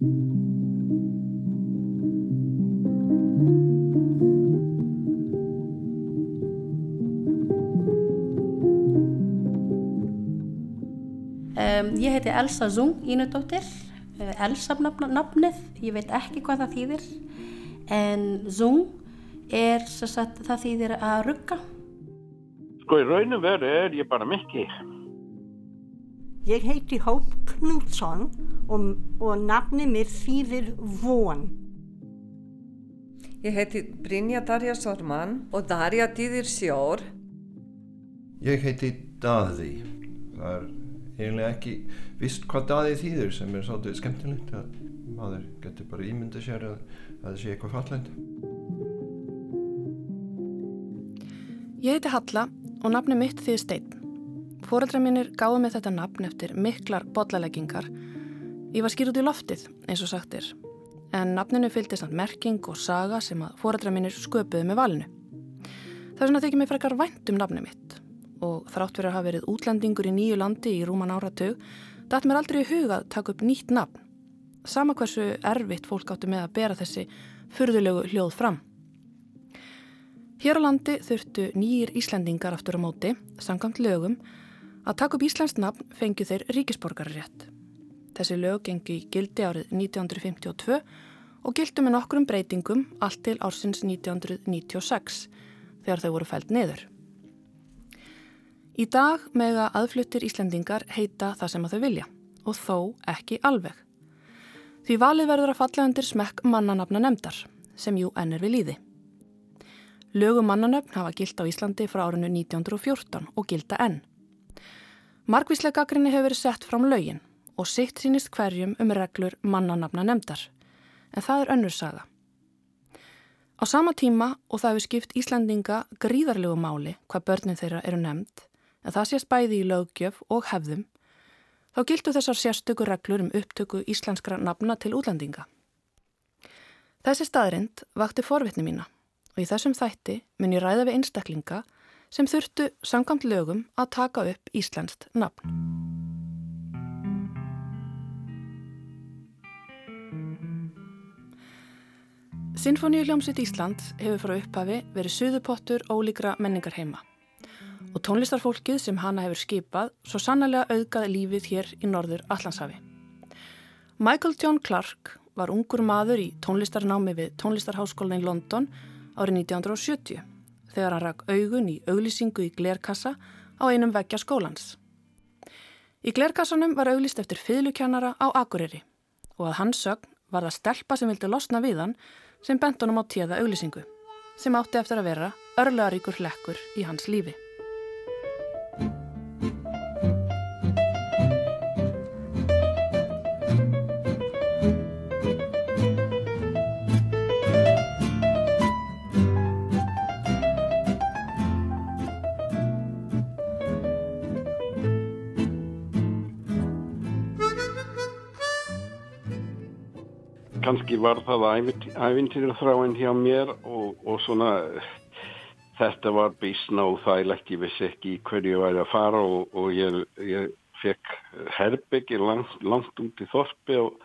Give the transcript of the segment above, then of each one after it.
Um, ég heiti Elsa Zung Ínudóttir, uh, Elsa nafnið, ég veit ekki hvað það þýðir, en Zung er sagt, það þýðir að rugga. Sko í raunum veru er ég bara mikki. Ég heiti Hóp Knútsson og, og nafnið mér þýðir von. Ég heiti Brynja Darja Sorman og Darja þýðir sjór. Ég heiti Daði. Það er eiginlega ekki vist hvað daði þýður sem er svolítið skemmtilegt að maður getur bara ímynda sér að, að það sé eitthvað fallend Ég heiti Halla og nafni mitt því stein Fóreldra mínir gáði mig þetta nafn eftir miklar bollaleggingar Ég var skýr út í loftið eins og sagtir en nafninu fylgdi samt merking og saga sem að fóreldra mínir sköpuði með valinu Það er svona að þykja mig frekar vænt um nafni mitt og þrátt fyrir að hafa verið útlendingur í nýju landi í rúman áratug, dætt mér aldrei í huga að taka upp nýtt nafn. Sama hversu erfitt fólk áttu með að bera þessi fyrðulegu hljóð fram. Hér á landi þurftu nýjir Íslandingar aftur á móti, samkvæmt lögum, að taka upp Íslands nafn fengju þeir ríkisborgarrétt. Þessi lög gengi gildi árið 1952 og gildi með nokkrum breytingum allt til ársins 1996 þegar þau voru fælt niður. Í dag mega aðfluttir Íslendingar heita það sem að þau vilja og þó ekki alveg. Því valið verður að falla undir smekk mannanafna nefndar sem jú ennir við líði. Lögum mannanöfn hafa gilt á Íslandi frá árinu 1914 og gilda enn. Markvíslega gaggrinni hefur verið sett fram lögin og sitt sínist hverjum um reglur mannanafna nefndar en það er önnur saga. Á sama tíma og það hefur skipt Íslandinga gríðarlegu máli hvað börnin þeirra eru nefnd en það sést bæði í löggjöf og hefðum, þá gildu þessar sérstöku reglur um upptöku íslenskra nafna til útlendinga. Þessi staðrind vakti forvitni mína og í þessum þætti mun ég ræða við einstaklinga sem þurftu samkvæmt lögum að taka upp íslenskt nafn. Sinfoníu hljómsveit Ísland hefur frá upphafi verið suðupottur ólíkra menningar heima og tónlistarfólkið sem hana hefur skipað svo sannlega auðgað lífið hér í norður Allandshafi. Michael John Clark var ungur maður í tónlistarnámi við tónlistarháskólan í London árið 1970 þegar hann rak augun í auglýsingu í glerkassa á einum veggja skólans. Í glerkassanum var auglýst eftir fylukennara á Akureyri og að hans sögn var það stelpa sem vildi losna við hann sem bent honum á tíða auglýsingu sem átti eftir að vera örlegaríkur hlekkur í hans lífi. Kannski var það ævintýra þráinn hjá mér og, og svona þetta var bísna og þægilegt, ég vissi ekki hverju ég væri að fara og, og ég, ég fekk herbyggi langt, langt út í þorpi og,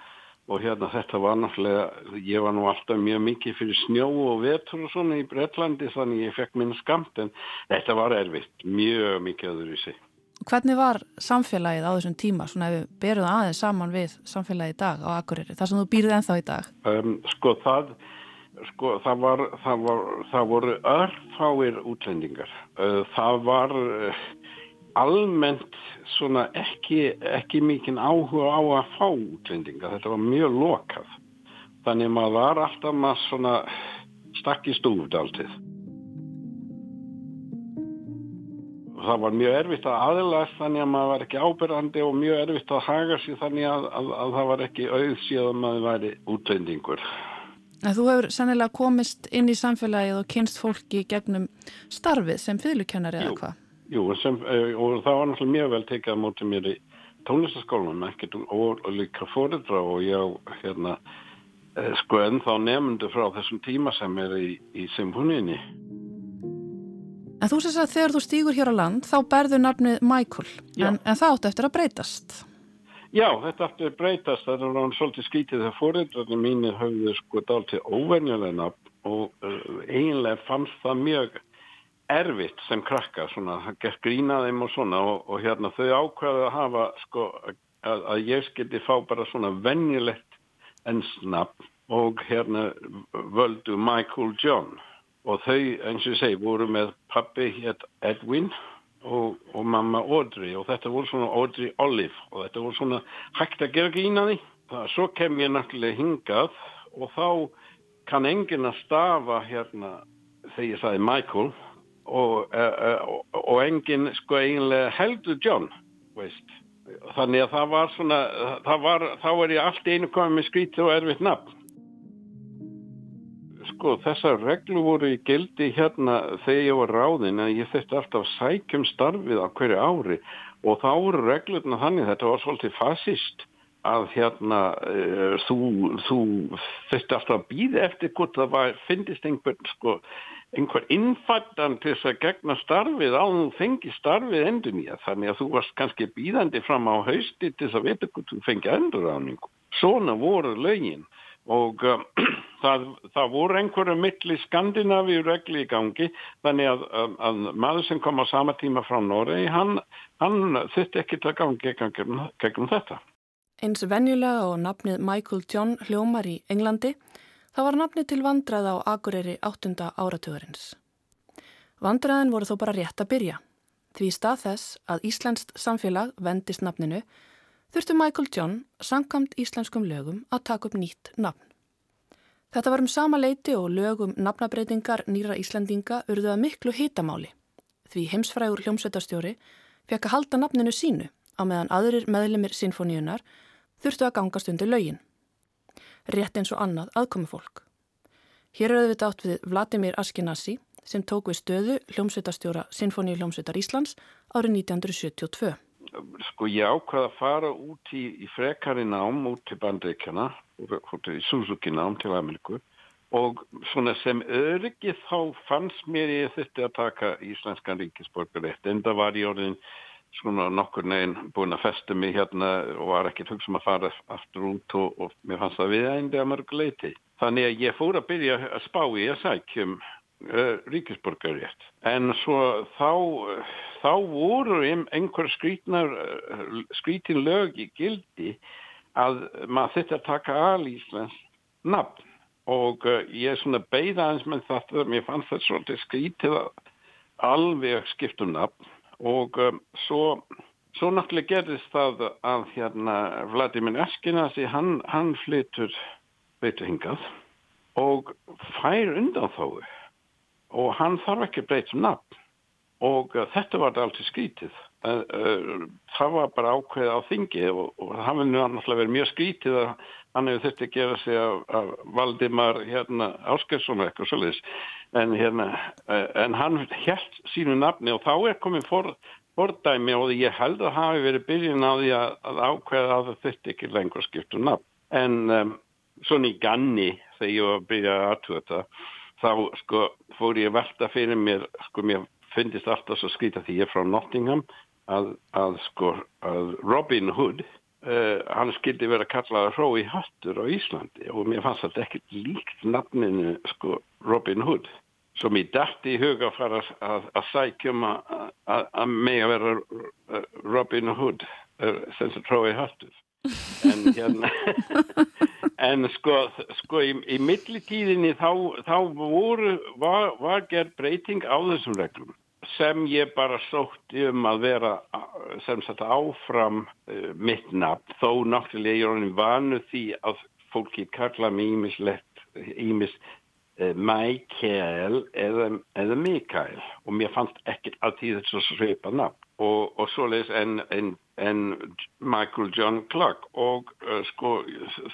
og hérna þetta var náttúrulega, ég var nú alltaf mjög mikið fyrir snjó og vetur og svona í Breitlandi þannig ég fekk minn skamt en þetta var erfitt, mjög mikið öðru í sig. Hvernig var samfélagið á þessum tíma, svona ef við berum það aðeins saman við samfélagið í dag á Akureyri, þar sem þú býrið ennþá í dag? Um, sko það, sko það var, það var, það voru örfáir útlendingar. Það var almennt svona ekki, ekki mikinn áhuga á að fá útlendingar, þetta var mjög lokað. Þannig maður var alltaf maður svona stakk í stúfd það var mjög erfitt að aðlæst þannig að maður var ekki ábyrgandi og mjög erfitt að haga sér þannig að, að, að það var ekki auðsíð að maður væri útlendingur. Þú hefur sennilega komist inn í samfélagið og kynst fólki gegnum starfið sem fyrirlukennari eða hvað? Jú, sem, eh, og það var náttúrulega mjög vel tekið á mótið mér í tónlistaskólanum ekkert og, og líka fóriðra og ég hérna eh, sko ennþá nefndu frá þessum tíma sem er í, í symfóninni. En þú sést að þegar þú stýgur hér á land þá berður nafnið Michael, en, en það áttu eftir að breytast. Já, þetta aftur breytast, það er náttúrulega svolítið skítið þegar fóreldrarnir mínir höfðu sko dáltið óvenjulegna og uh, eiginlega fannst það mjög erfitt sem krakka, svona, það gert grínaðum og svona og, og hérna þau ákvæðu að hafa sko að, að ég skildi fá bara svona venjulegt ensnafn og hérna völdu Michael John og þau eins og ég segi voru með pappi hér Edwin og, og mamma Audrey og þetta voru svona Audrey Olive og þetta voru svona hægt að gera grína því. Það, svo kem ég náttúrulega hingað og þá kann enginn að stafa hérna þegar ég sagði Michael og, uh, uh, og enginn sko eiginlega heldur John, veist. Þannig að það var svona, það var, þá er ég allt einu komið með skrítið og erfitt nafn sko þessar reglu voru í gildi hérna þegar ég var ráðin að ég þurfti alltaf sækjum starfið á hverju ári. Og þá voru reglurna þannig þetta var svolítið fasist að hérna uh, þú, þú þurfti alltaf að býða eftir hvort það var, finnist einhver sko, einhver innfættan til þess að gegna starfið á þú fengi starfið endur nýja þannig að þú varst kannski býðandi fram á hausti til þess að vita hvort þú fengi endur áningu. Svona voru lögin og uh, það, það voru einhverju mittli Skandinavíu regli í gangi þannig að, að, að maður sem kom á sama tíma frá Noregi hann, hann þurfti ekki að gangi gegnum, þetta. Eins venjulega og nafnið Michael John hljómar í Englandi þá var nafnið til vandrað á Akureyri 8. áratugurins. Vandraðin voru þó bara rétt að byrja því stað þess að Íslenskt samfélag vendist nafninu þurftu Michael John, sangamt íslenskum lögum, að taka upp nýtt nafn. Þetta var um sama leiti og lögum nafnabreitingar nýra Íslandinga urðu að miklu hitamáli, því heimsfrægur hljómsveitarstjóri fekk að halda nafninu sínu á meðan aðrir meðlimir sinfoníunar þurftu að gangast undir lögin. Rétt eins og annað aðkomi fólk. Hér er auðvitað átt við Vladimir Askenasi sem tók við stöðu hljómsveitarstjóra Sinfoníu hljómsveitar Íslands árið 1972 sko ég ákvaði að fara út í, í frekari nám út til bandreikjana í Suzuki nám til Ameriku og svona sem öryggi þá fannst mér ég þetta að taka Íslenskan ríkisborgarétt en það var ég orðin svona nokkur neginn búin að festa mig hérna og var ekkert hugsa um að fara aftur út og, og mér fannst það við að mörguleiti þannig að ég fór að byrja að spá í að sækjum uh, ríkisborgarétt en svo þá þá voru einhver uh, skrítin lög í gildi að maður þetta taka al Íslands nafn. Og uh, ég svona beigð aðeins með þetta mér fannst þetta svolítið skrítið alveg skiptum nafn. Og svo, svo náttúrulega gerðist það að hérna Vladimir Eskinasi hann, hann flytur veitur hingað og fær undan þóðu og hann þarf ekki breytum nafn. Og uh, þetta var alltaf skrítið. Uh, uh, það var bara ákveð á þingi og, og það hafði náttúrulega verið mjög skrítið að hann hefur þurfti að gera sig af, af Valdimar hérna, Áskesson eitthvað svolítið en, hérna, en hann held sínu nafni og þá er komið for, fordæmi og ég held að hafi verið byrjun á því að, að ákveða að þurfti ekki lengur skiptu nafn. En um, svona í ganni þegar ég var að byrja að aðtöða þetta þá sko fór ég velta fyrir mér sko mér finnist alltaf svo skrýta því ég er frá Nottingham að, að sko að Robin Hood uh, hann skildi verið að kalla Rói Hattur á Íslandi og mér fannst þetta ekkert líkt nafninu sko Robin Hood. Svo mér dætti í huga að fara að, að sækjum að mig að vera uh, Robin Hood sem sem Rói Hattur en hérna en sko, sko í, í millitíðinni þá, þá voru, var, var gerð breyting á þessum reglum sem ég bara sótti um að vera sem sagt áfram uh, mitt nafn. Þó náttúrulega ég er honin vanu því að fólki kalla mig ímislegt ímis uh, Mikael eða, eða Mikael. Og mér fannst ekkert að því þetta svo sveipa nafn og, og svo leiðis en, en, en Michael John Clark og uh, sko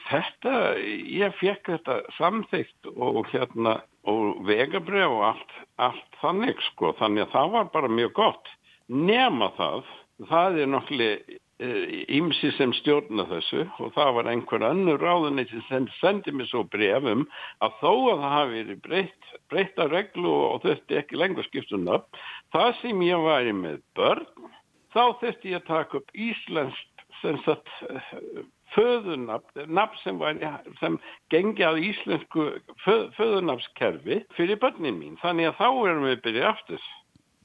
þetta ég fekk þetta samþygt og hérna og vegabrið og allt, allt þannig sko. Þannig að það var bara mjög gott. Nema það, það er náttúrulega ímsi eh, sem stjórna þessu og það var einhver annur ráðunni sem sendi mér svo brefum að þó að það hafi verið breytt, breytta reglu og þurfti ekki lengur skiptum upp það sem ég væri með börn þá þurfti ég að taka upp Íslandst sem sagt föðunafn, nafn sem, sem gengi að íslensku föð, föðunafnskerfi fyrir börnin mín. Þannig að þá erum við byrjað aftur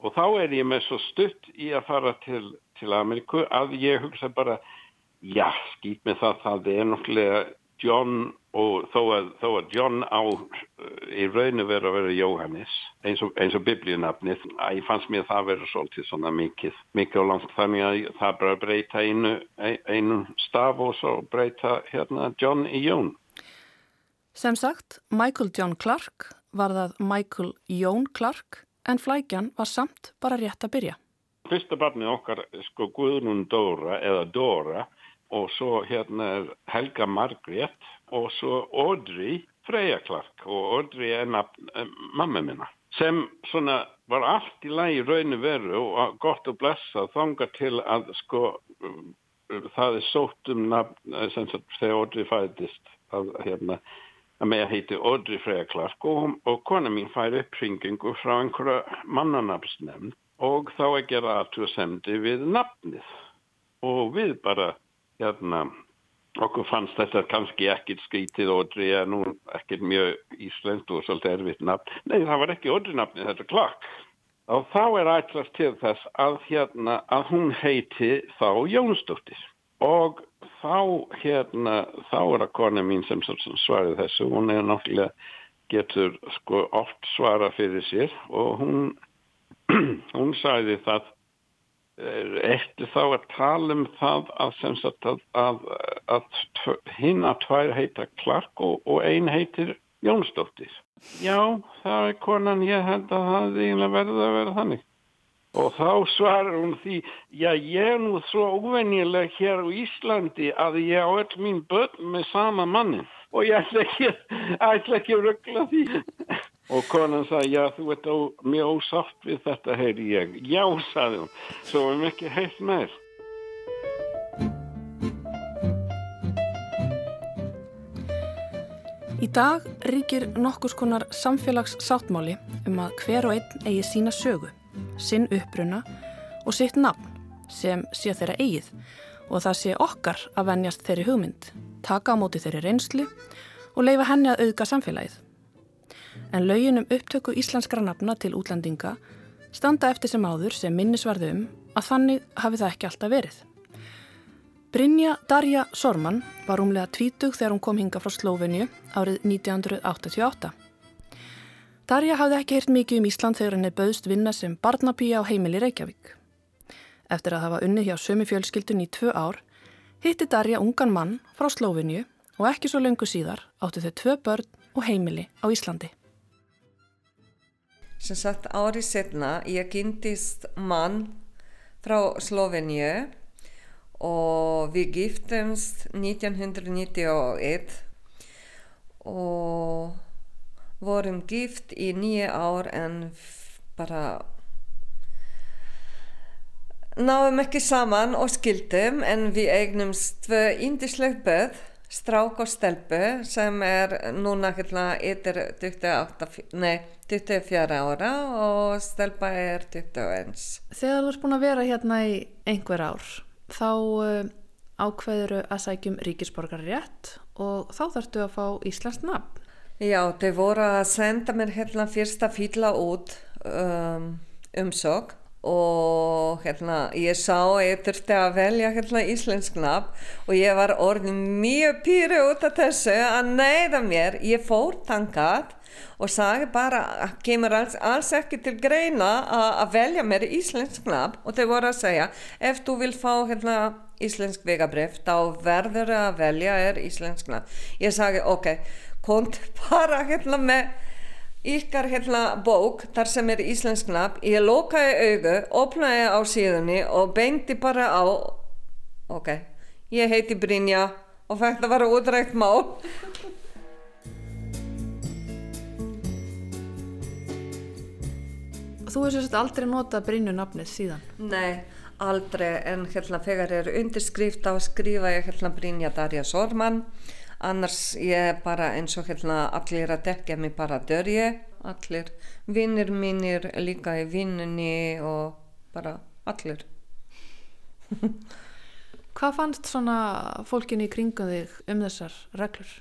og þá er ég með svo stutt í að fara til, til Ameriku að ég hugsa bara, já, skýt með það, það er nokklega John og þó að, þó að John á í rauninu verið að vera Jóhannes eins og, og biblíunafnið. Að ég fannst mér það verið svolítið svona mikið mikið og langt þannig að það bara breyta einu, einu staf og svo breyta hérna John í Jón. Sem sagt, Michael John Clark var það Michael Jón Clark en flækjan var samt bara rétt að byrja. Fyrsta barnið okkar sko Guðrún Dóra eða Dóra og svo hérna er Helga Margrét og svo Audrey Freyja Clark. Og Audrey er nafn, eh, mamma minna sem svona var allt í lagi rauninu veru og gott að blessa þanga til að sko eh, það er sótt um nafn eh, sem þegar Audrey fæðist að hérna að með heiti Audrey Freyja Clark. Og, og kona mín fær uppringingu frá einhverja mannanapsnefn og þá er gera aðtúrsemdi við nafnið. Og við bara hérna, okkur fannst þetta kannski ekkit skritið Odri að nú ekkit mjög íslenskt og svolítið erfitt nafn. Nei, það var ekki Odri nafni, þetta er klakk. Og þá er ætlast til þess að, hérna, að hún heiti þá Jónsdóttir. Og þá, hérna, þá er að kona mín sem svarið þessu, hún er náttúrulega getur sko oft svara fyrir sér og hún, hún sæði það eftir þá að tala um það að, að, að, að hinn að tvær heita Clark og, og ein heitir Jónsdóttir. Já, það er konan, ég held að það eiginlega verður að vera þannig. Og þá svarar hún því, já ég er nú svo óvennileg hér á Íslandi að ég á öll mín börn með sama mannin og ég ætla ekki, ætla ekki að ruggla því. Og konan sagði, já þú ert ó, mjög ósátt við þetta, heyri ég. Já, sagði hún, svo við ekki heilt með. Í dag ríkir nokkus konar samfélags sáttmáli um að hver og einn eigi sína sögu, sinn uppruna og sitt nafn sem sé þeirra eigið og það sé okkar að venjast þeirri hugmynd, taka á móti þeirri reynslu og leifa henni að auðga samfélagið en laugin um upptöku íslenskra nafna til útlendinga standa eftir sem áður sem minnisvarðu um að þannig hafi það ekki alltaf verið. Brynja Darja Sorman var umlega tvítug þegar hún kom hinga frá Slóvenju árið 1988. Darja hafði ekki heyrt mikið um Ísland þegar henni bauðst vinna sem barnapíja á heimili Reykjavík. Eftir að hafa unnið hjá sömu fjölskyldun í tvö ár, hitti Darja ungan mann frá Slóvenju og ekki svo löngu síðar áttu þau tvö börn og heimili á Íslandi sem sagt árið setna ég kynntist mann frá Slovenju og við giftumst 1991 og vorum gift í nýja ár en bara náðum ekki saman og skildum en við eignumst tvö índisleg böð strák og stelpu sem er núna hérna yttir 24 ára og stelpa er 21. Þegar þú ert búin að vera hérna í einhver ár þá uh, ákveður að sækjum ríkisborgar rétt og þá þarftu að fá Íslands nafn. Já, þau voru að senda mér hérna fyrsta fýla út um, umsók og hérna ég sá ég þurfti að velja hérna íslensk nafn og ég var orðin mjög pýri út af þessu að neyða mér, ég fór tangat og sagi bara að kemur alls, alls ekki til greina að velja mér íslensk nafn. Og þau voru að segja ef þú vil fá hérna íslensk vegabref þá verður að velja er íslensk nafn. Ég sagi ok, kont bara hérna með ykkar hérna bók þar sem er íslensk nafn. Ég lokaði auðu, opnaði á síðunni og beinti bara á ok, ég heiti Brynja og að vera útrækt mál. Þú hefði sérst aldrei notað Brynju nafnið síðan? Nei, aldrei en hérna þegar er undirskrift á skrifa ég hérna Brynja Darja Sorman annars ég bara eins og hérna allir að dekja mig bara dörje allir vinnir mínir líka í vinnunni og bara allir Hvað fannst svona fólkin í kringum þig um þessar reglur?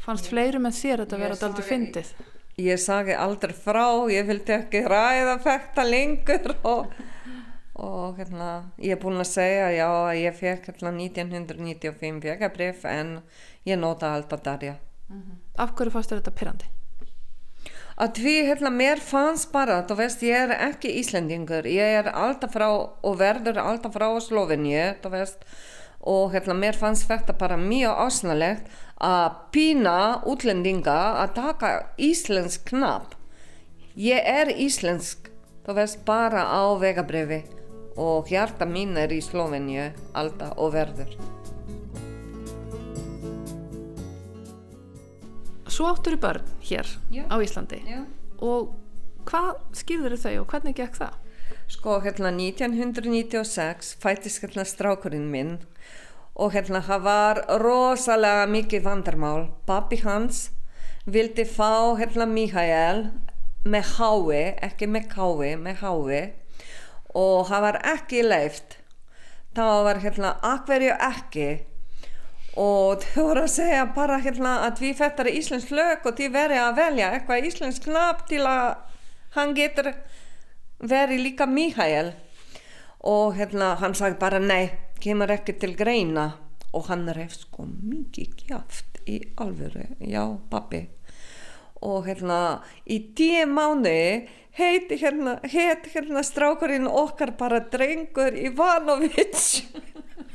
Fannst fleiri með þér þetta Ég vera daldi sagði- fyndið? Ég sagi aldrei frá, ég vildi ekki ræða fækta lengur og, og hérna, ég er búin að segja já að ég fekk hérna 1995 vegabrif en ég nota alltaf Darja. Af hverju fannst þér þetta pyrrandi? Að því hérna mér fannst bara, þú veist ég er ekki Íslendingur, ég er alltaf frá og verður alltaf frá Slovenju, þú veist og hérna mér fannst þetta bara mjög ásnalegt að pína útlendinga að taka íslensk knapp. Ég er íslensk, þú veist bara á vegabrifi og hjarta mín er í Slovenju alltaf og verður. Svo áttur í börn hér Já. á Íslandi Já. og hvað skýrður þau og hvernig gekk það? Sko hérna 1996 fættist hérna strákurinn minn og hérna það var rosalega mikið vandarmál. Pappi hans vildi fá hérna Mikael með hái, ekki með kái, með hái og það var ekki leift. Það var hérna akverju ekki og þau voru að segja bara hérna að við fættar íslensk lög og þið verið að velja eitthvað íslensk knapp til að hann getur verið líka Mikael og hérna hann sagði bara nei, kemur ekki til greina. Og hann reyf sko mikið kjáft í alvöru, já pappi og hérna í tíu mánu heiti hérna, heit hérna strákurinn okkar bara drengur Ivanovic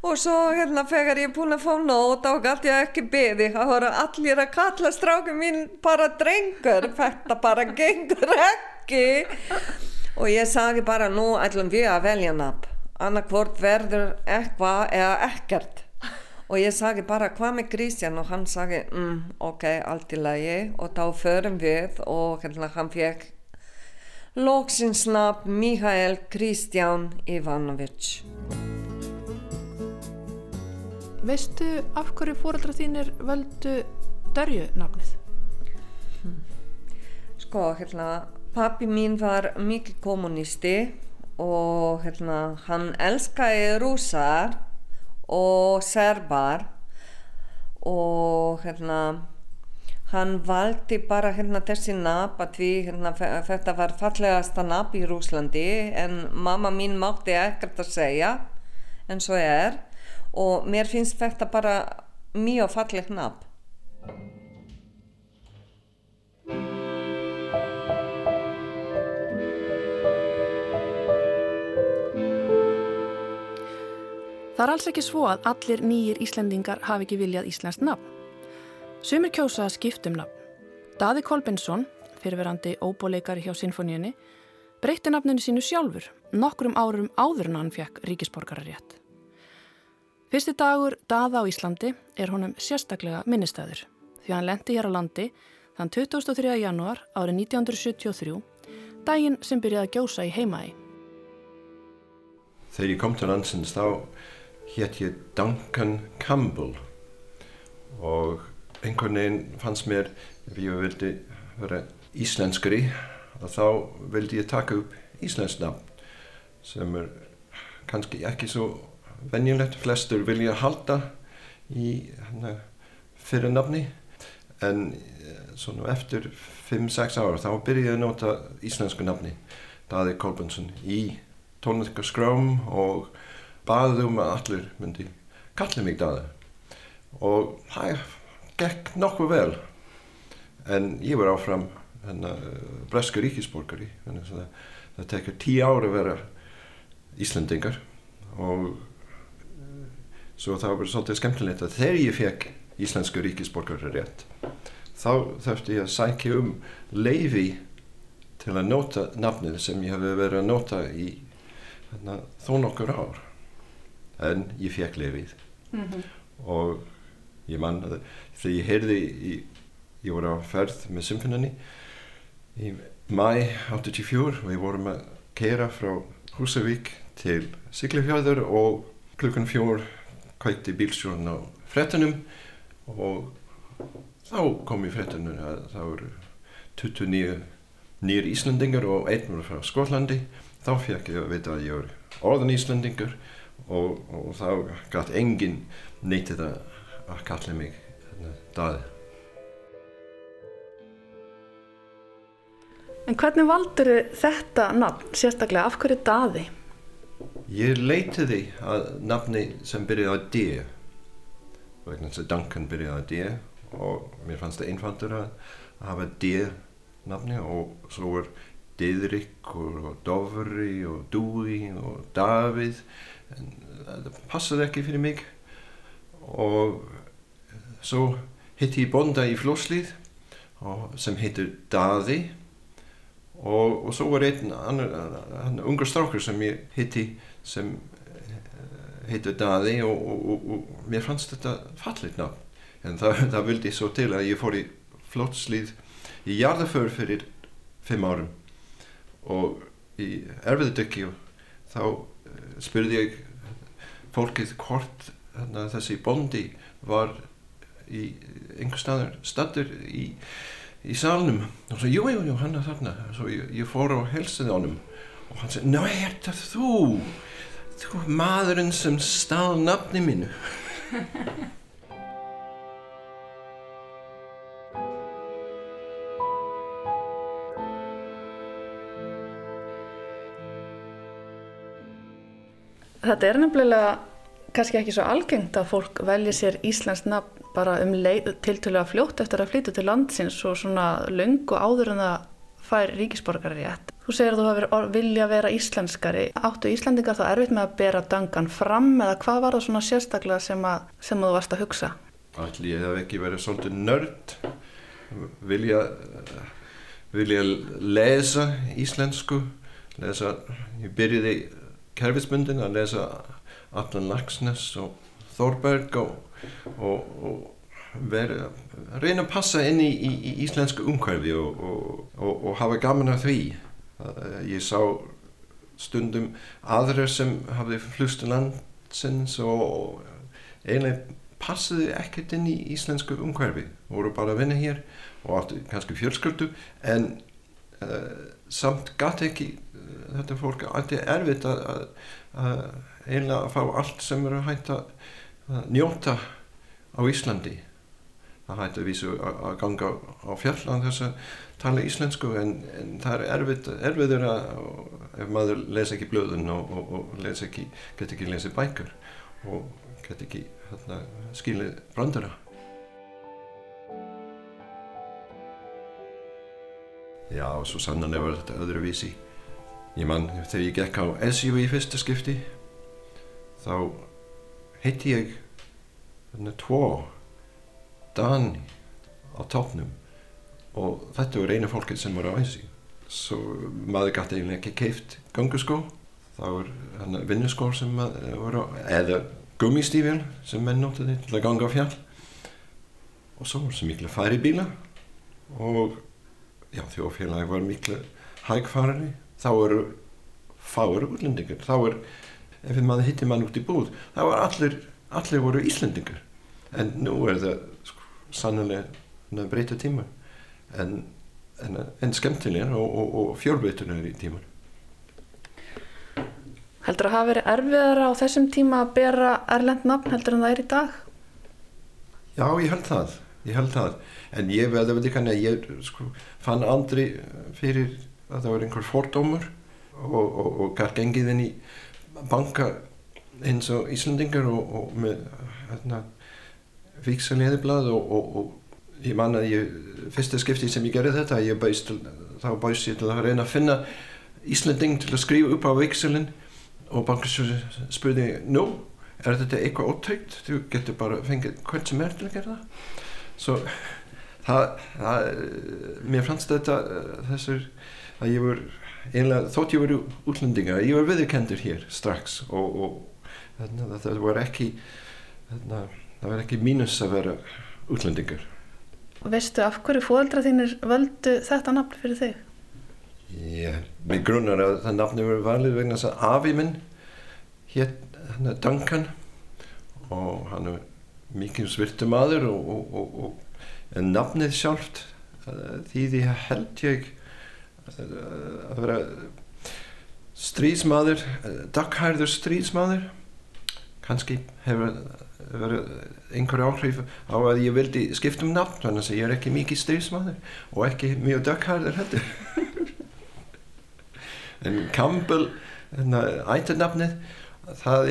og svo hérna þegar ég búin að fá nót þá gæti ég ekki beði það voru allir að kalla strákum mín bara drengur. Þetta bara gengur ekki. Og ég sagi bara nú ætlum við að velja nafn. Annarkvort verður eitthvað eða ekkert. Og ég sagi bara hvað með Kristján? Og hann sagi mm, ok, allt í lagi. Og þá förum við og hérna hann fekk loksins nafn Mikael Kristján Ivanovic Veistu af hverju fóreldra þínir völdu Darju nafnið? Sko, hérna, pappi mín var mikið kommunisti og hérna, hann elskaði rúsar og serbar og hérna, hann valdi bara hérna þessi nafn að því hérna, þetta var fallegasta nafn í Rúslandi en mamma mín mátti ekkert að segja en svo er og mér finnst þetta bara mjög falleg nafn. Það er alls ekki svo að allir nýjir Íslendingar hafi ekki viljað Íslands nafn. Sumir kjósa að skiptum nafn. Daði Kolbensson, fyrirverandi óbóleikari hjá Sinfoníunni, breytti nafninu sínu sjálfur nokkrum árum áður en hann fekk ríkisborgararétt. Fyrsti dagur Daða á Íslandi er honum sérstaklega minnistæður því hann lendi hér á landi þann 23. janúar árið 1973, daginn sem byrjaði að gjósa í heimaði. Þegar ég kom til landsins þá hétt ég Duncan Campbell og einhvern veginn fannst mér ef ég vildi vera íslenskri að þá vildi ég taka upp íslensk nafn sem er kannski ekki svo venjulegt, flestur vilja halda í hana, fyrir nafni en eh, svona eftir 5-6 ára þá byrjaði að nota íslensku nafni. Daði Kolbensson í tónleikaskrám og baðið um að allir myndi kalla mig Daði. Og það gekk nokkuð vel. En ég var áfram hennar breska ríkisborgari. Það, tekur tíu ári að vera Íslandingar og svo það var svolítið skemmtilegt að þegar ég fekk íslensku ríkisborgari rétt þá þurfti ég að sækja um leifi til að nota nafnið sem ég hefði verið að nota í hérna, þó nokkur ár. En ég fekk leifið og ég mann að þegar ég heyrði í, ég voru á ferð með symfóninni í mæ 84 og við vorum að keira frá Húsavík til Siglifjörður og klukkan fjór kvætti bílstjórn á frettunum og þá kom í frettunum að það voru 29 nýjir Íslandingar og einn voru frá Skotlandi þá fekk ég að vita að ég voru orðan Íslandingur og, og þá gætt enginn neytið að kalla mig hérna, daði. En hvernig valdur þetta nafn, sérstaklega af hverju daði? Ég leitiði að nafni sem byrjaði á D vegna þess að Duncan byrjaði á D og mér fannst það einfaldur að hafa D nafni og svo er Didrik og Dovri og Dúi og Davíð en það passaði ekki fyrir mig. Og svo hitti ég bonda í Flóslið sem heitur Daði og, og svo var einn annar ungar strákur sem ég hitti sem heitur Daði og, og, og mér fannst þetta fallit ná en það, það vildi svo til að ég fór í Flóslið í jarðaför fyrir fimm árum. Og í erfiðdökki þá spurði ég fólkið hvort þessi bondi var í einhver staðar stattur í, í salnum. Og svo jú, jú, jú, hann er þarna. Svo ég, ég fór á á hann og hann segi, ná, er þetta þú? Þú maðurinn sem stál nafni mínu. Þetta er nefnilega kannski ekki svo algengt að fólk velji sér Íslands nafn bara um tiltölu að fljótt eftir að flytja til landsins og svona löngu áður en það fær ríkisborgari rétt. Þú segir að þú hafi vilja vera íslenskari. Áttu Íslandingar þá erfitt með að bera dangan fram eða hvað var það svona sérstaklega sem, að, sem þú varst að hugsa? Allir ég hef ekki verið svolítið nörd vilja vilja lesa íslensku lesa, ég byrjiði kerfismundin að lesa Allan Lagsnes og Þorberg og, og, og vera, reyna að passa inn í, í, í íslensku umhverfi og, og hafa gaman af því. Ég sá stundum aðra sem hafði flust landsins og eiginlega passaði ekkert inn í íslensku umhverfi. voru bara að vinna hér og áttu kannski fjölsköldu en uh, samt gæti ekki þetta fólk alltaf erfitt að, að eiginlega að fá allt sem eru hægt að njóta á Íslandi. Það hægt að vísu að ganga á fjallan þess að tala íslensku en, en það er erfitt, erfiður að ef maður lesa ekki blöðun og, og, og ekki, get ekki lesið bækur og get ekki hérna, skilið brandara. Já, svo sannan er þetta öðruvísi. Ég mann þegar ég gekk á SU í fyrsta skipti þá heitti ég tvo Dani á toppnum. Og þetta voru einu fólkið sem voru á SU svo maður gæti eiginlega ekki keift ganguskó þá voru hérna vinnuskór sem voru eða gummistífjörn sem menn nóttiði til að ganga á fjall. Og svo voru svo miklu færi bíla og já þjóðfélagi var miklu hægfarari. Þá eru fáir útlendingar. Þá er, ef maður hittir mann út í búð þá er allir, allir voru íslendingar. En nú er það sko, sannlega breyta tíma en, en, en skemmtilegar og, og, og fjórbeitunar í tíman Heldur að hafa verið erfiðara á þessum tíma að bera erlend nafn heldur en það er í dag? Já, ég held það ég held það, en ég veði að að ég sko, fann andri fyrir að það var einhver fordómur og, og, og gæt gengið inn í banka eins og Íslandingar og, og með hérna, víksaliðiblað og ég man að ég, fyrsta skipti sem ég gerði þetta, ég bæst, þá bæst ég til að reyna að finna Íslanding til að skrifa upp á víksalinn og bankasjóri spurði, nú, er þetta eitthvað ótryggt? Þú getur bara fengið hvert sem er til að gera það. Svo það, það mér fannst þetta þessur að ég var einlega, þótt ég var útlendinga ég var viðurkendur hér strax og, og þarna, það var ekki þarna, það var ekki mínus að vera útlendingar Og veistu af hverju fóðaldra þínir völdu þetta nafn fyrir þig? Ég, mig grunnar að það nafni verið valið vegna þess að afi minn hér, hann er Duncan og hann er mikið svirtu maður og, og, og, en nafnið sjálft því því held ég að vera stríðsmaður, dagkhærður stríðsmaður. Kannski hefur verið einhver áhrif á að ég vildi skipta um nafn þannig að ég er ekki mikið stríðsmaður og ekki mjög dagkhærður heldur. En Campbell ættarnafnið það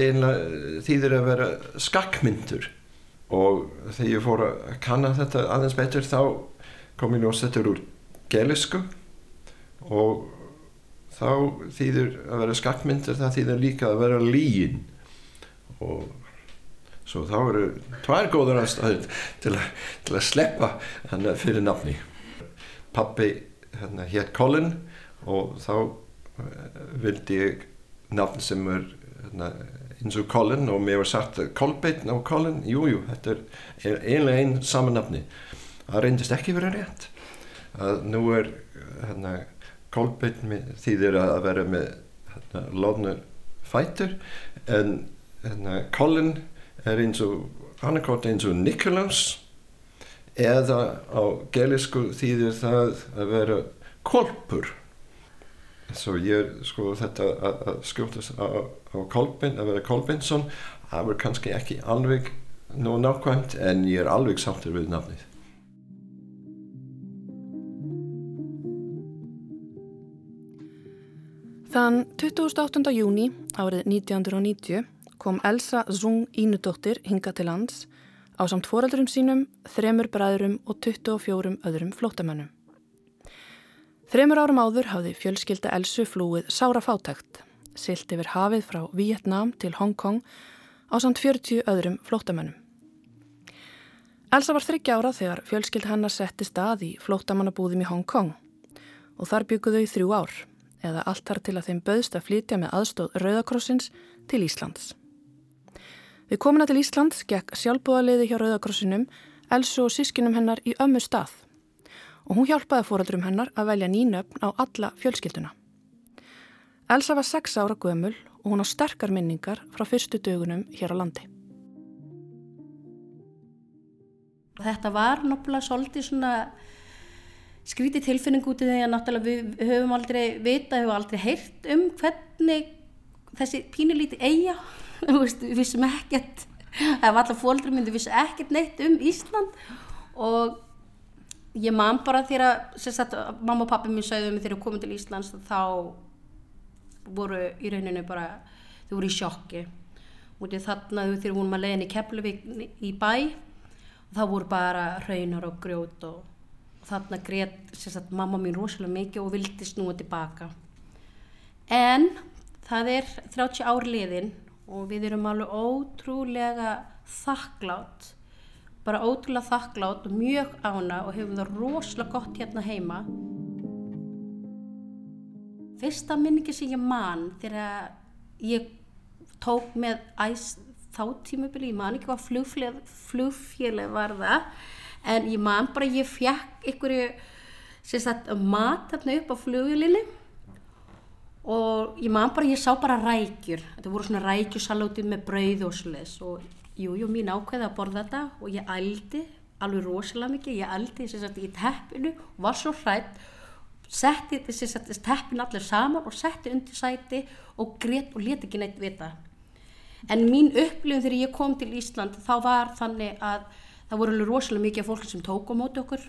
þýðir að vera skakkmyndur. Og þegar ég fór að kanna þetta aðeins betur þá kom ég nú að setja úr gelisku og þá þýðir að vera skakkmyndur það þýðir líka að vera líin og svo þá eru tvær góður aðstæður til, til að sleppa hann fyrir nafni. Pappi hérna, hétt Colin og þá uh, vildi ég nafn sem er hérna, eins og Colin og mér var sagt Colbeinn og Colin, jújú, þetta er einlega einn saman nafni. Það reyndist ekki verið rétt að nú er hérna, Colbeinn þýðir að vera með hérna, lóðnur fætur en hérna, Colin er eins og annarkort eins og Nicholas eða á gelisku þýðir það að vera kolpur. Svo ég sko þetta að skjótast á, á Kolbin, að vera Kolbinsson það var kannski ekki alveg nú nákvæmt en ég er alveg sáttur við nafnið Þann 28. júni árið 1990 kom Elsa Zung Ínudóttir hinga til lands á samt foreldurum sínum, þremur bræðurum og 24 öðrum flótamönnum. Þremur árum áður hafði fjölskylda Elsu flúið Sára Fátækt, silt yfir hafið frá Vietnám til Hongkong á samt 40 öðrum flótamönnum. Elsa var þryggja ára þegar fjölskylda hennar setti stað í flótamannabúðum í Hongkong og þar bygguðu þau þrjú ár, eða allt þar til að þeim böðst að flytja með aðstóð Rauðakrossins til Íslands. Við komuna til Íslands gekk sjálfbúðaliði hjá Rauðakrossinum Elsu og sískinum hennar í ömmu stað og hún hjálpaði fóraldurum hennar að velja nýnöfn á alla fjölskylduna. Elsa var sex ára gömul og hún á sterkar minningar frá fyrstu dögunum hér á landi. Þetta var náttúrulega svolítið svona skríti tilfinning út í því að náttúrulega við höfum aldrei vita, höfum aldrei heyrt um hvernig þessi pínulíti eiga við vissum ekkert eða allar fólkdur myndi vissi ekkert neitt um Ísland. Og ég man bara þegar sagt, mamma og pappi minn sögðu mig þegar ég komið til Íslands þá voru í rauninu bara þau voru í sjokki. Og þarna þegar vorum að leiðin í Keflavík í bæ og það voru bara raunar og grjót og þarna greið mamma mín rosalega mikið og vildi snúa tilbaka. En það er 30 ár liðin og við erum alveg ótrúlega þakklátt bara ótrúlega þakklátt og mjög ána og hefum það rosalega gott hérna heima. Fyrsta minningi sem ég man þegar ég tók með æs þá tímubili, ég man ekki hvað flugfélag var það en ég man bara ég fjekk einhverju mat hérna upp á flugjulinni og ég man bara, ég sá bara rækjur. Þetta voru svona rækjusalótið með brauð og sliðis og jú, jú, mín ákveði að borða þetta. Og ég ældi alveg rosalega mikið, ég ældi sagt, í teppinu var svo hrætt setti þessi teppin allir saman og setti undir sæti og greitt og leti ekki neitt vita. En mín upplifun þegar ég kom til Ísland þá var þannig að það voru alveg rosalega mikið fólk sem tók á móti okkur.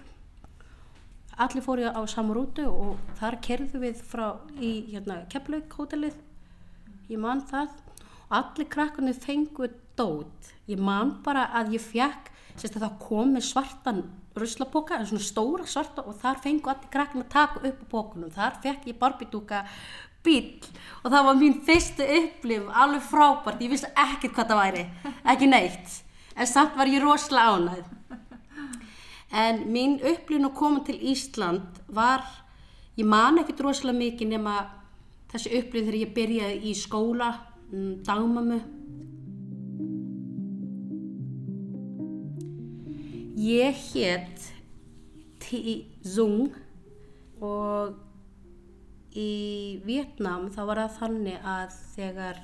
Allir fóru á samrútu og þar kerðu við frá í hérna, Keflaug hótelið. Ég man það. Allir krakkarnir fengu dót. Ég man bara að ég fekk að það kom með svartan ruslaboka, en svona stóra svarta og þar fengu allir krakkarnir að taka upp á bókunum þar fekk ég barbidúka bíl og það var mín fyrstu upplif alveg frábært, ég vissi ekkert hvað það væri. Ekki neitt en samt var ég rosalega ánæð en mín upplifin að koma til Ísland var ég man ekki droslega mikið nema þessi upplifin þegar ég byrjaði í skóla um, dagmömmu ég hétt T. Zung og í Vietnám þá var það þannig að þegar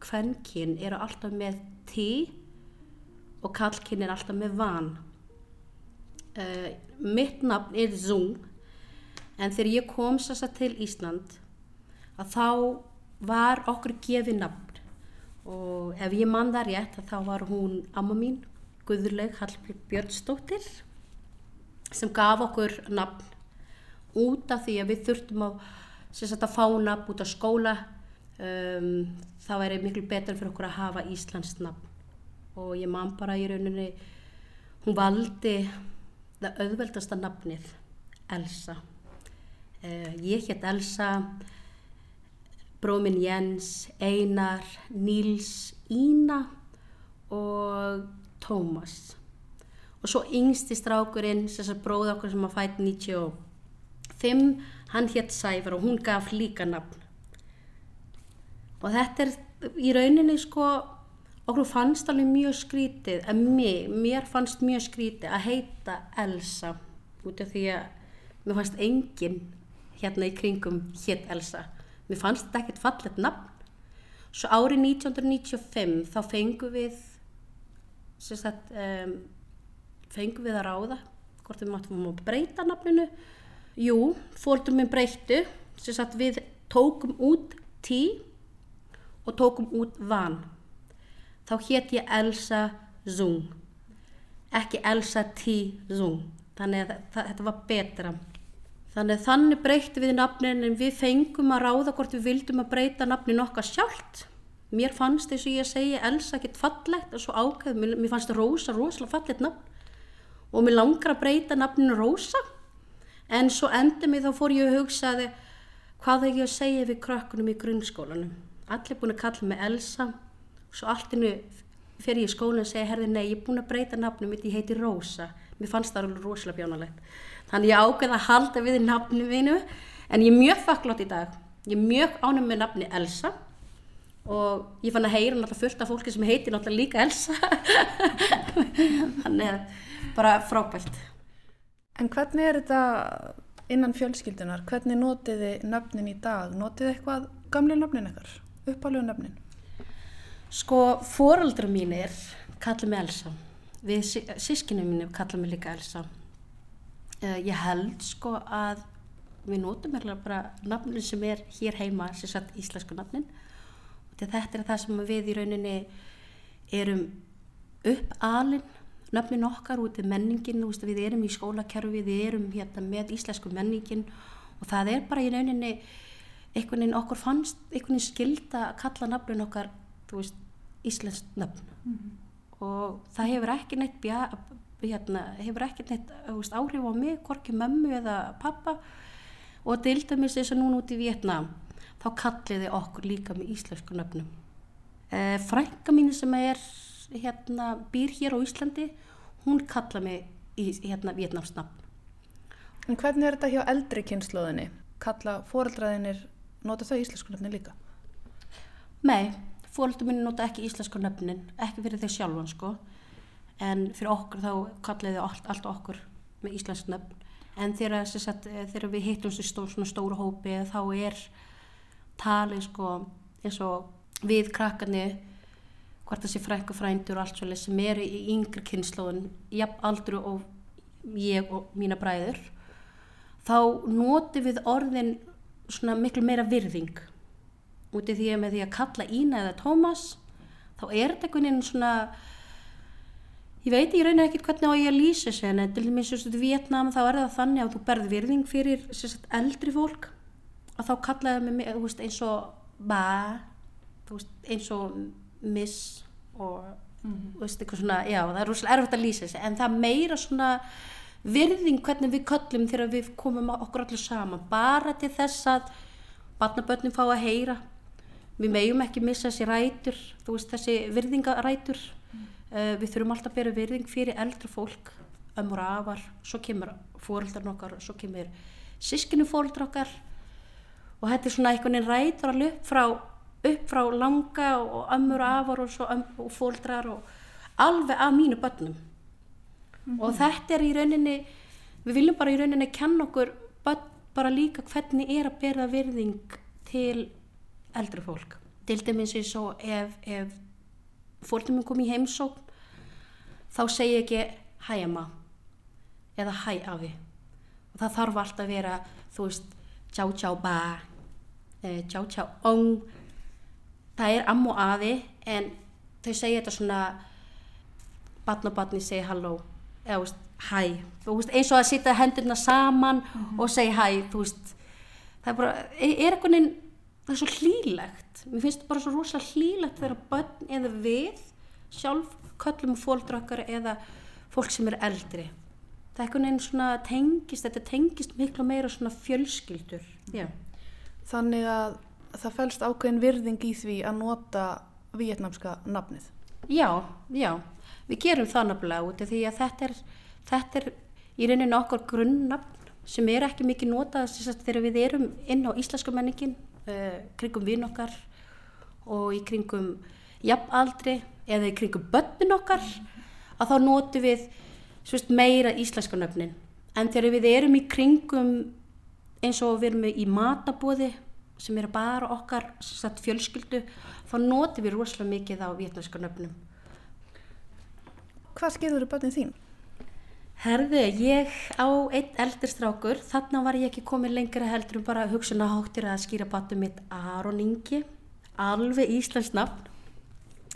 kvennkinn eru alltaf með T og kallkinn er alltaf með van. Uh, mitt nafn er Zung en þegar ég kom sassa til Ísland að þá var okkur gefið nafn. Og ef ég mann það rétt þá var hún amma mín Guðurleg Hallbjörn Björnsdóttir sem gaf okkur nafn út af því að við þurftum að, sagt, að fá nafn út af skóla. Um, þá er miklu betur fyrir okkur að hafa Íslands nafn og ég man bara í rauninni hún valdi það auðveldasta nafnið Elsa. Uh, ég hétt Elsa bróminn Jens, Einar, Níls, Ína og Tómas. Og svo yngsti strákurinn sem bróði okkur sem að fæti 95 hann hétt Sæfar og hún gaf líka nafn. Og þetta er í rauninni sko okkur fannst alveg mjög skrítið að mér, mér fannst mjög skrítið að heita Elsa út af því að mér fannst enginn hérna í kringum hétt Elsa. Mér fannst þetta ekkert fallet nafn. Svo árið 1995 þá fengum við sagt, um, fengum við að ráða hvort við máttum að breyta nafninu. Jú, fólktum við breyttu sagt, við tókum út tí og tókum út van þá hétt ég Elsa Zung ekki Elsa T. Zung þannig að þetta var betra Þannig þannig breytti við nafnin en við fengum að ráða hvort við vildum að breyta nafnin okkar sjálft. Mér fannst eins og ég að segja Elsa ekkert fallegt og svo ákveð, mér, mér fannst Rósa rosalega fallegt nafn og mér langar að breyta nafninu Rósa en svo endur mig þá fór ég að hugsaði hvað er ég að segja við krökkunum í grunnskólanum. Allir búin að kalla mig Elsa og svo alltinu fer ég í skólan og segja herði nei ég er búin að breyta nafnum mitt, ég heiti Rósa. Mér fannst það alveg rosalega bjánalegt. Þannig ég ákveði að halda við nafni mínu en ég er mjög þakklátt í dag. Ég er mjög ánum með nafni Elsa og ég fann að heyra náttúrulega fullt af fólki sem heitir náttúrulega líka Elsa. Þannig að bara frábært. En hvernig er þetta innan fjölskyldunar? Hvernig notið þið nöfnin í dag? Notið þið eitthvað gamlega nöfnin ekkar? Uppálega nöfnin? Sko, fóraldra mínir kalla mig Elsa. Við sískinu mínu kalla mig líka Elsa. Uh, ég held sko að við nótum bara nafnin sem er hér heima sem sagt íslensku nafnin þetta er það sem við í rauninni erum upp alin nafnin okkar út í menningin veist, við erum í skólakerfi, við erum hérna með íslensku menningin og það er bara í rauninni einhvern veginn okkur fannst einhvern veginn skilda að kalla nafnin okkar veist, íslensk nafn mm -hmm. og það hefur ekki neitt bja hérna, hefur ekkert neitt veist, áhrif á mig, hvorki mömmu eða pappa og til dæmis þess að núna út í Vietnám þá kalliði okkur líka með íslensku nöfnum e, frænka mín sem er hérna, býr hér á Íslandi hún kalla mig í hérna, Vietnámsnafn En hvernig er þetta hjá eldri kynnslóðinni? Kalla fóreldraðinir nota þau íslensku nöfnin líka? Nei, fóreldur mín nota ekki íslensku nöfnin ekki fyrir þau sjálfan sko. En fyrir okkur þá kalliði allt, allt okkur með íslensk nöfn. En þegar, sagt, þegar við hittum stó, svona stóru hópi þá er talið sko eins og við krakkarni hvort þessi frængu frændur og allt svolítið sem eru í yngri kynnslóðin jafn aldru og ég og mína bræður þá noti við orðin svona miklu meira virðing út í því að með því að kalla Ína eða Tómas þá er þetta einhvern veginn svona Ég veit ég reyna ekkert hvernig á ég að lýsa þessu en til dæmis í Vietnám þá er það þannig að þú berð virðing fyrir sagt, eldri fólk og þá kallaði mig veist, eins og ba veist, eins og miss og mm -hmm. veist, svona, já, það er rúslega erfitt að lýsa þessu en það meira svona virðing hvernig við kallum þegar við komum okkur allir saman bara til þess að barnabönnum fá að heyra við meðjum ekki missa þessi rætur þessi virðingarætur Uh, við þurfum alltaf að bera virðing fyrir eldra fólk, ömur afar, svo kemur fóröldar okkar, svo kemur sískinu fóröldar okkar og þetta er svona einhvern veginn rætur alveg upp frá, upp frá langa og ömur afar og, um, og fóröldrar og alveg af mínu börnum. Mm -hmm. Og þetta er í rauninni, við viljum bara í rauninni kenna okkur bara líka hvernig er að bera virðing til eldra fólk. Til dæmis eins og ef, ef fórtum við komið í heimsókn þá segi ég ekki hæ amma eða hæ afi. Og það þarf alltaf að vera þú veist tjá tjá ba tjá tjá ong. Það er amma og afi en þau segja þetta svona barn og barni segja halló eða veist, hæ. Veist, eins og að sitja hendurna saman og segja hæ, veist. Það er bara, er er eitthvað neginn það er svo hlýlegt. Mér finnst þetta bara svo rosa hlýlegt þegar börn eða við sjálf köllum fóldrakar eða fólk sem er eldri. Það er eitthvað neginn svona tengist þetta tengist miklu meira svona fjölskyldur. Já, Þannig að það fælst ákveðin virðing í því að nota vietnamska nafnið. já, já. Við gerum það nafnilega út af því að þetta er, þetta er í rauninu okkar grunnnafn sem er ekki mikið notað sem sagt, þegar við erum inn á íslensku menningin uh, kringum vinn okkar og í kringum jafnaldri eða í kringum börnin okkar að þá notum við svist, meira íslensku nöfnin en þegar við erum í kringum eins og við erum í matabóði sem er bara okkar sagt, fjölskyldu þá notum við rosalega mikið á vietnamsku nöfnum Hvað skýrður börnin þín? Herðu, ég á einn eldri strákur, þarna var ég ekki komið lengra heldur en bara hugsun að skýra batum mitt Aron Ingi, alveg Íslands nafn.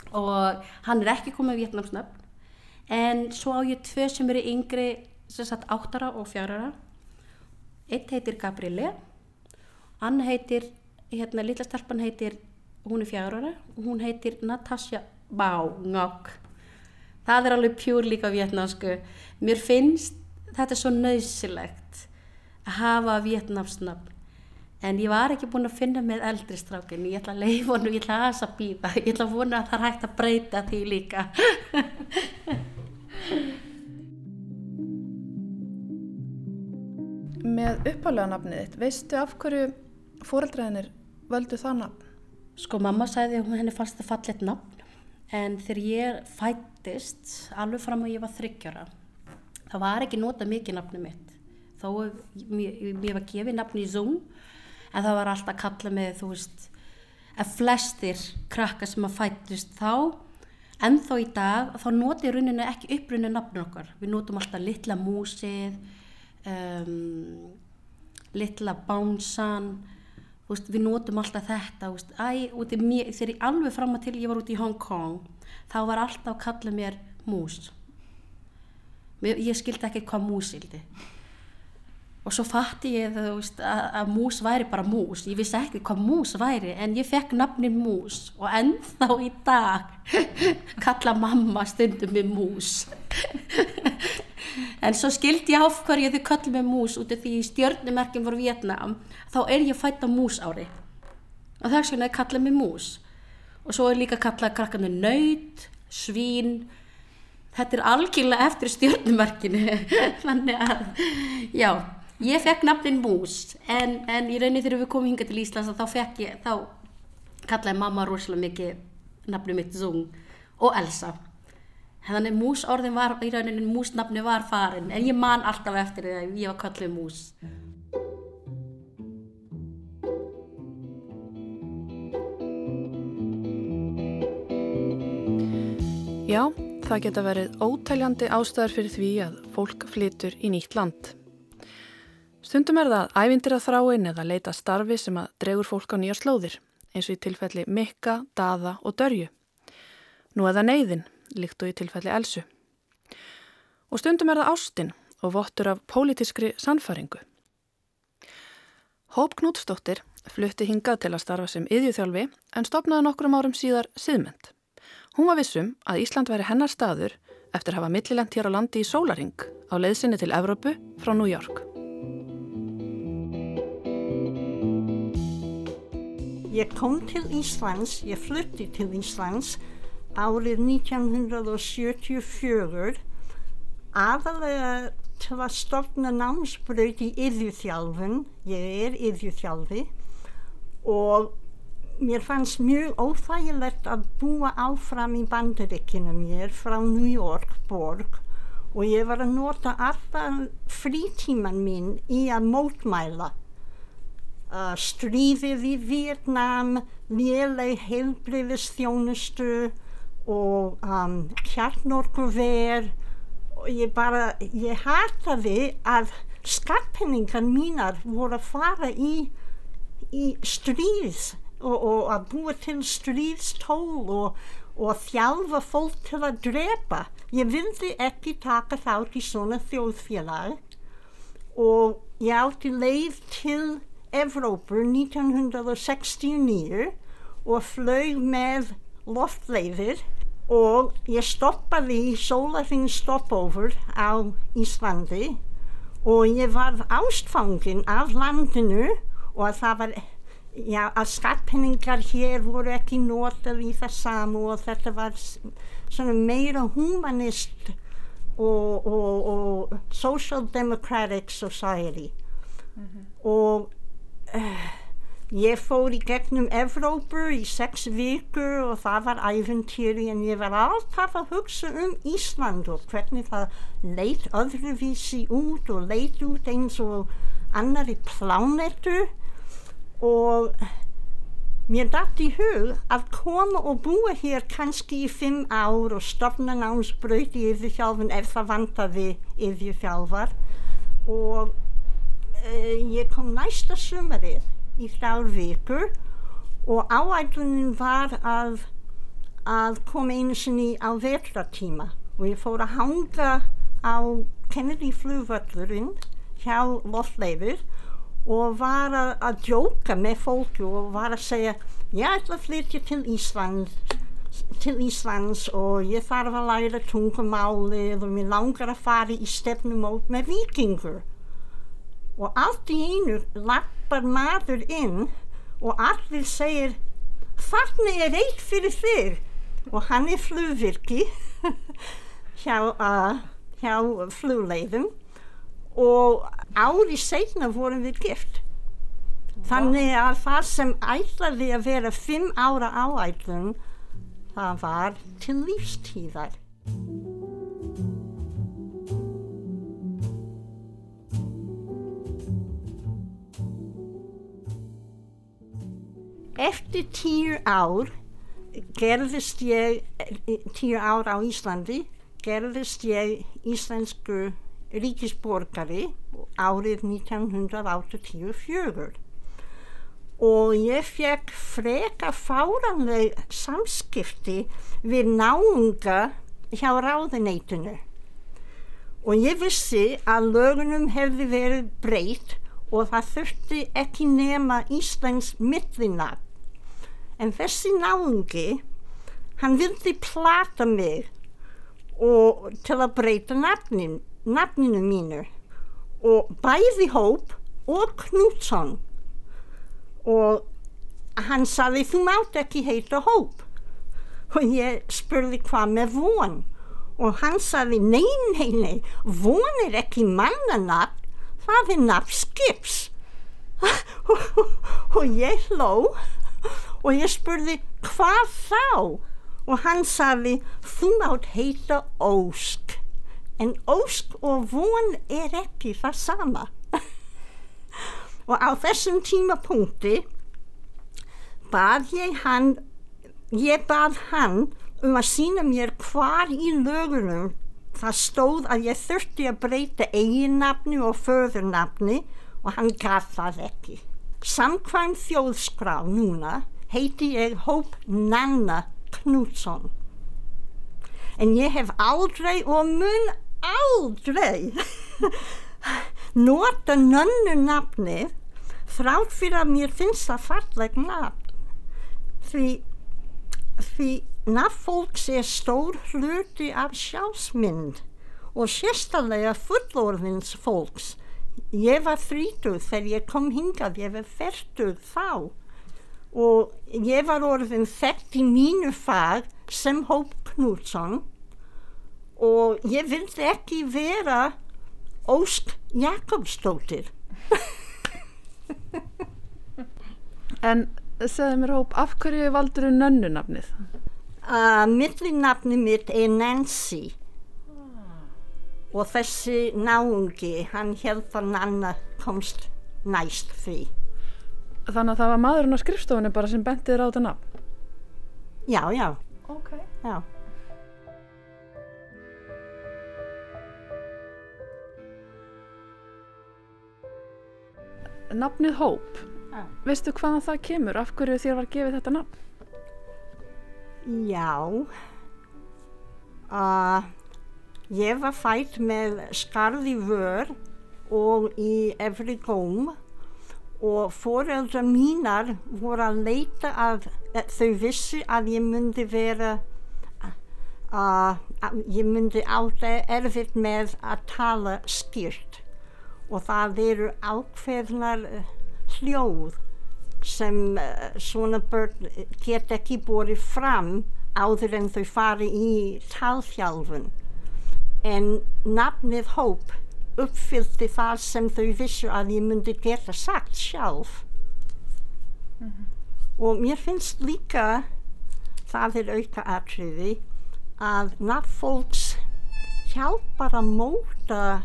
Og hann er ekki komið Vietnams nafn en svo á ég tvö sem eru yngri, sem sagt áttara og fjárara. Eitt heitir Gabriele, hann heitir, hérna litla stelpan heitir, hún er fjárara. Og hún heitir Natasja Baungok. Það er alveg pjúr líka vietnamsku. Mér finnst þetta svo nöðsilegt að hafa vietnamsnafn. En ég var ekki búin að finna með eldri strákin. Ég ætla að leifa honum, ég ætla að býða. Ég ætla að vona að það er hægt að breyta því líka. Með uppálega nafnið þitt, veistu af hverju fóreldræðinir völdu það nafn? Sko mamma sagði að henni fannst það fallet nafn. En þegar ég fættist, alveg fram að ég var þryggjara, það var ekki nota mikið nafni mitt. Þó að mér, var gefið nafni í Zoom, en það var alltaf kallað með, þú veist, að flestir krakka sem að fættist þá, en þá í dag, þá noti rauninni ekki upprunni nafnur okkar. Við notum alltaf litla músið, um, litla bánsan, veist, við notum alltaf þetta, veist, æ, mér, þegar ég alveg fram að til ég var út í Hong Kong, þá var alltaf að kalla mér mús. Ég skildi ekki hvað mús sildi. Og svo fatti ég veist, að, að mús væri bara mús. Ég vissi ekki hvað mús væri, en ég fekk nafnin mús og ennþá í dag kalla mamma stundum með mús. En svo skildi ég af hverju þau kallum með mús út af því stjörnumerkin voru Vietnam, þá er ég fætt á mús ári. Og vegna er kallað með mús. Og svo er líka kallað krakkanu nöyt, svín. Þetta er algjörlega eftir stjörnumerkinu. Þannig að, já, ég fekk nafnin mús. En, en í rauninni þegar við komum hinga til Íslands þá fekk ég, þá kallaði mamma rosalega mikið nafnum mitt Zung og Elsa. Þannig músorðin var, í rauninni músnafni var farin, en ég man alltaf eftir því að ég var kallið mús. Já, það geta verið ótæljandi ástæðar fyrir því að fólk flytur í nýtt land. Stundum er það ævindir að þráin eða leita starfi sem að dregur fólk á nýjar slóðir, eins og í tilfelli Mikka, Daða og Dörju. Nú eða neyðin, líkt og í tilfelli Elsu. Og stundum er það ástinn og vottur af pólitískri sannfaringu. Hóp Knútsdóttir flutti hingað til að starfa sem yðjúþjálfi en stopnaði nokkrum árum síðar síðmynd. Hún var vissum að Ísland væri hennar staður eftir að hafa millilent hér á landi í sólaring á leiðsynni til Evrópu frá New York. Ég kom til Íslands, ég flutti til Íslands árið 1974 aðalega til að stofna námsbröð í yðjúþjálfun, ég er yðjúþjálfi og mér fannst mjög óþægilegt að búa áfram í bandaríkinu mér frá New York borg og ég var að nota alltaf frítíman mín í að mótmæla uh, stríðið í Vietnam, léleg heilbriðistjónustu og um, kjarnorkuver og ég bara, ég hataði að skattpenningar mínar voru að fara í í stríðs og, og að búa til stríðstól og, og þjálfa fólk til að drepa. Ég vildi ekki taka þátt í svona þjóðfélag og ég átti leið til Evrópur 1969 og flög með loftleiðir og ég stoppaði í Sólarring Stopover á Íslandi og ég var ástfangin af landinu og að það var, já, að skattpenningar hér voru ekki notað í það samu og þetta var svona meira humanist og, og, og social democratic society mm -hmm. og uh, ég fór í gegnum Evrópur í sex vikur og það var æfintýri en ég var alltaf að hugsa um Ísland og hvernig það leit öðruvísi út og leit út eins og annari plánetur og mér dætt í hug að koma og búa hér kannski í fimm ár og stofna námsbröð í yfirþjálfun ef það vantaði yfirþjálfar. Og ég kom næsta sumarið í þrjár vikur og áætlunin var að, að koma einu sinni á vetratíma og ég fór að hanga á Kennedy flugvöllurinn hjá Loftleifur og var að, að djóka með fólki og var að segja ég ætla að flytja til Íslands til Íslands og ég þarf að læra tungumálið og mér langar að fara í stefnumót með vikingur og allt í einu lappar maður inn og allir segir þarna er eitt fyrir þig. Og hann er flugvirki hjá, uh, hjá flugleiðum. Og ári segna vorum við gift. Þannig að það sem ætlaði að vera fimm ára áætlun það var til lífstíðar Eftir tíu ár gerðist ég, tíu ár á Íslandi, gerðist ég íslensku ríkisborgari árið 1984 og ég fekk freka fáranleg samskipti við náunga hjá ráðuneytinu. Og ég vissi að lögunum hefði verið breytt og það þurfti ekki nema Íslands millinat en þessi náungi hann vildi plata mig og til að breyta nafnin, nafninu mínu. Og bæði hóp og Knútsson. Og hann saði þú mátt ekki heita hóp. Og ég spurði hvað með von? Og hann saði nei, nei, nei von er ekki mannanafn það er nafn skips. Og ég hló og ég spurði hvað þá? Og hann saði þú mátt heita Ósk en Ósk og von er ekki það sama. Og á þessum tímapunkti bað ég hann ég bað hann um að sína mér hvar í lögurum það stóð að ég þurfti að breyta eiginnafni og föðurnafni og hann gaf það ekki. Samkvæm þjóðskrá núna heiti ég Hóp Nanna Knútsson. En ég hef aldrei og mun aldrei nota nönnu nafni þrátt fyrir að mér finnst það falleg nafn. Því því nafnfólks er stór hluti af sjálfsmynd og sérstaklega fullorðins fólks. Ég var þrítug þegar ég kom hingað ég var færtug þá og ég var orðin þekkt í mínu fag sem Hóp Knútsson. Og ég vildi ekki vera Ósk Jakobsdóttir. En segðu mér Hóp, af hverju valdur þú nönnunafnið? Uh, Millinafni mitt er Nancy. Og þessi náungi, hann held að Nanna komst næst því Þannig að það var maðurinn á skrifstofunni bara sem bentið þér á þetta nafn? Já, já. Ok. Já. Nafnið Hóp, Veistu hvaðan það kemur? Af hverju þér var gefið þetta nafn? Já, uh, ég var fætt með skarð í vör og í efri góm og foreldra mínar voru að leita að þau vissi að ég myndi vera uh, að ég myndi alltaf erfitt með að tala skýrt. Og það eru ákveðnar hljóð sem uh, svona börn get ekki borið fram áður en þau fari í talþjálfun. En nafnið hóp uppfyllti það sem þau vissu að ég myndi geta sagt sjálf. Mm -hmm. og mér finnst líka það er auka atriði að nafnfólks hjálpar að móta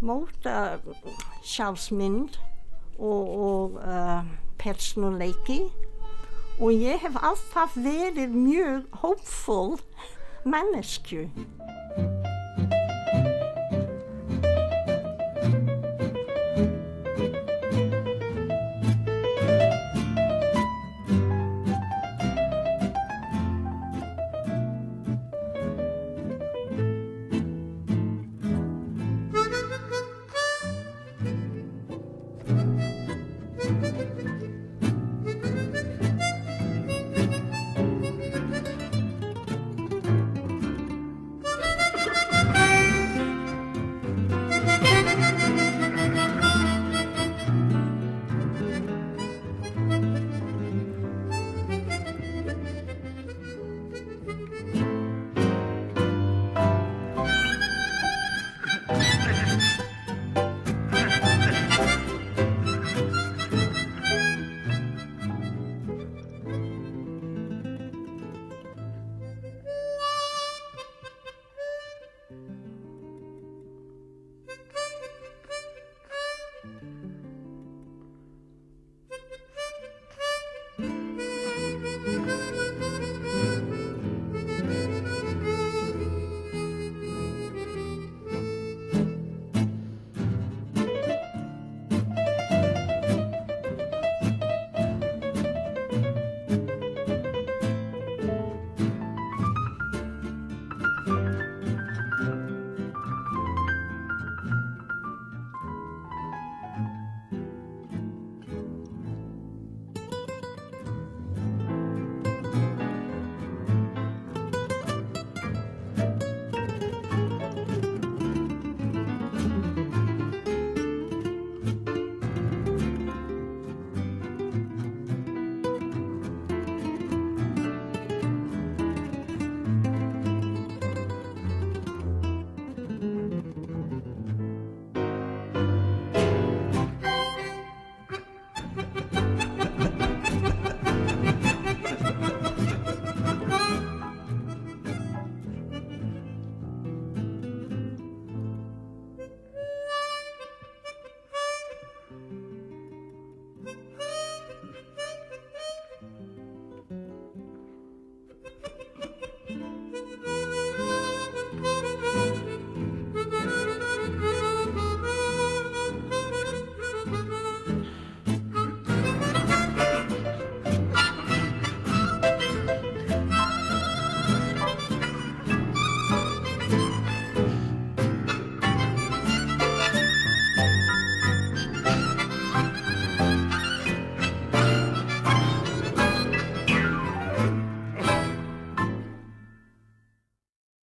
móta sjálfsmynd og, og uh, persónuleiki. Og ég hef alltaf verið mjög hópfull mannesku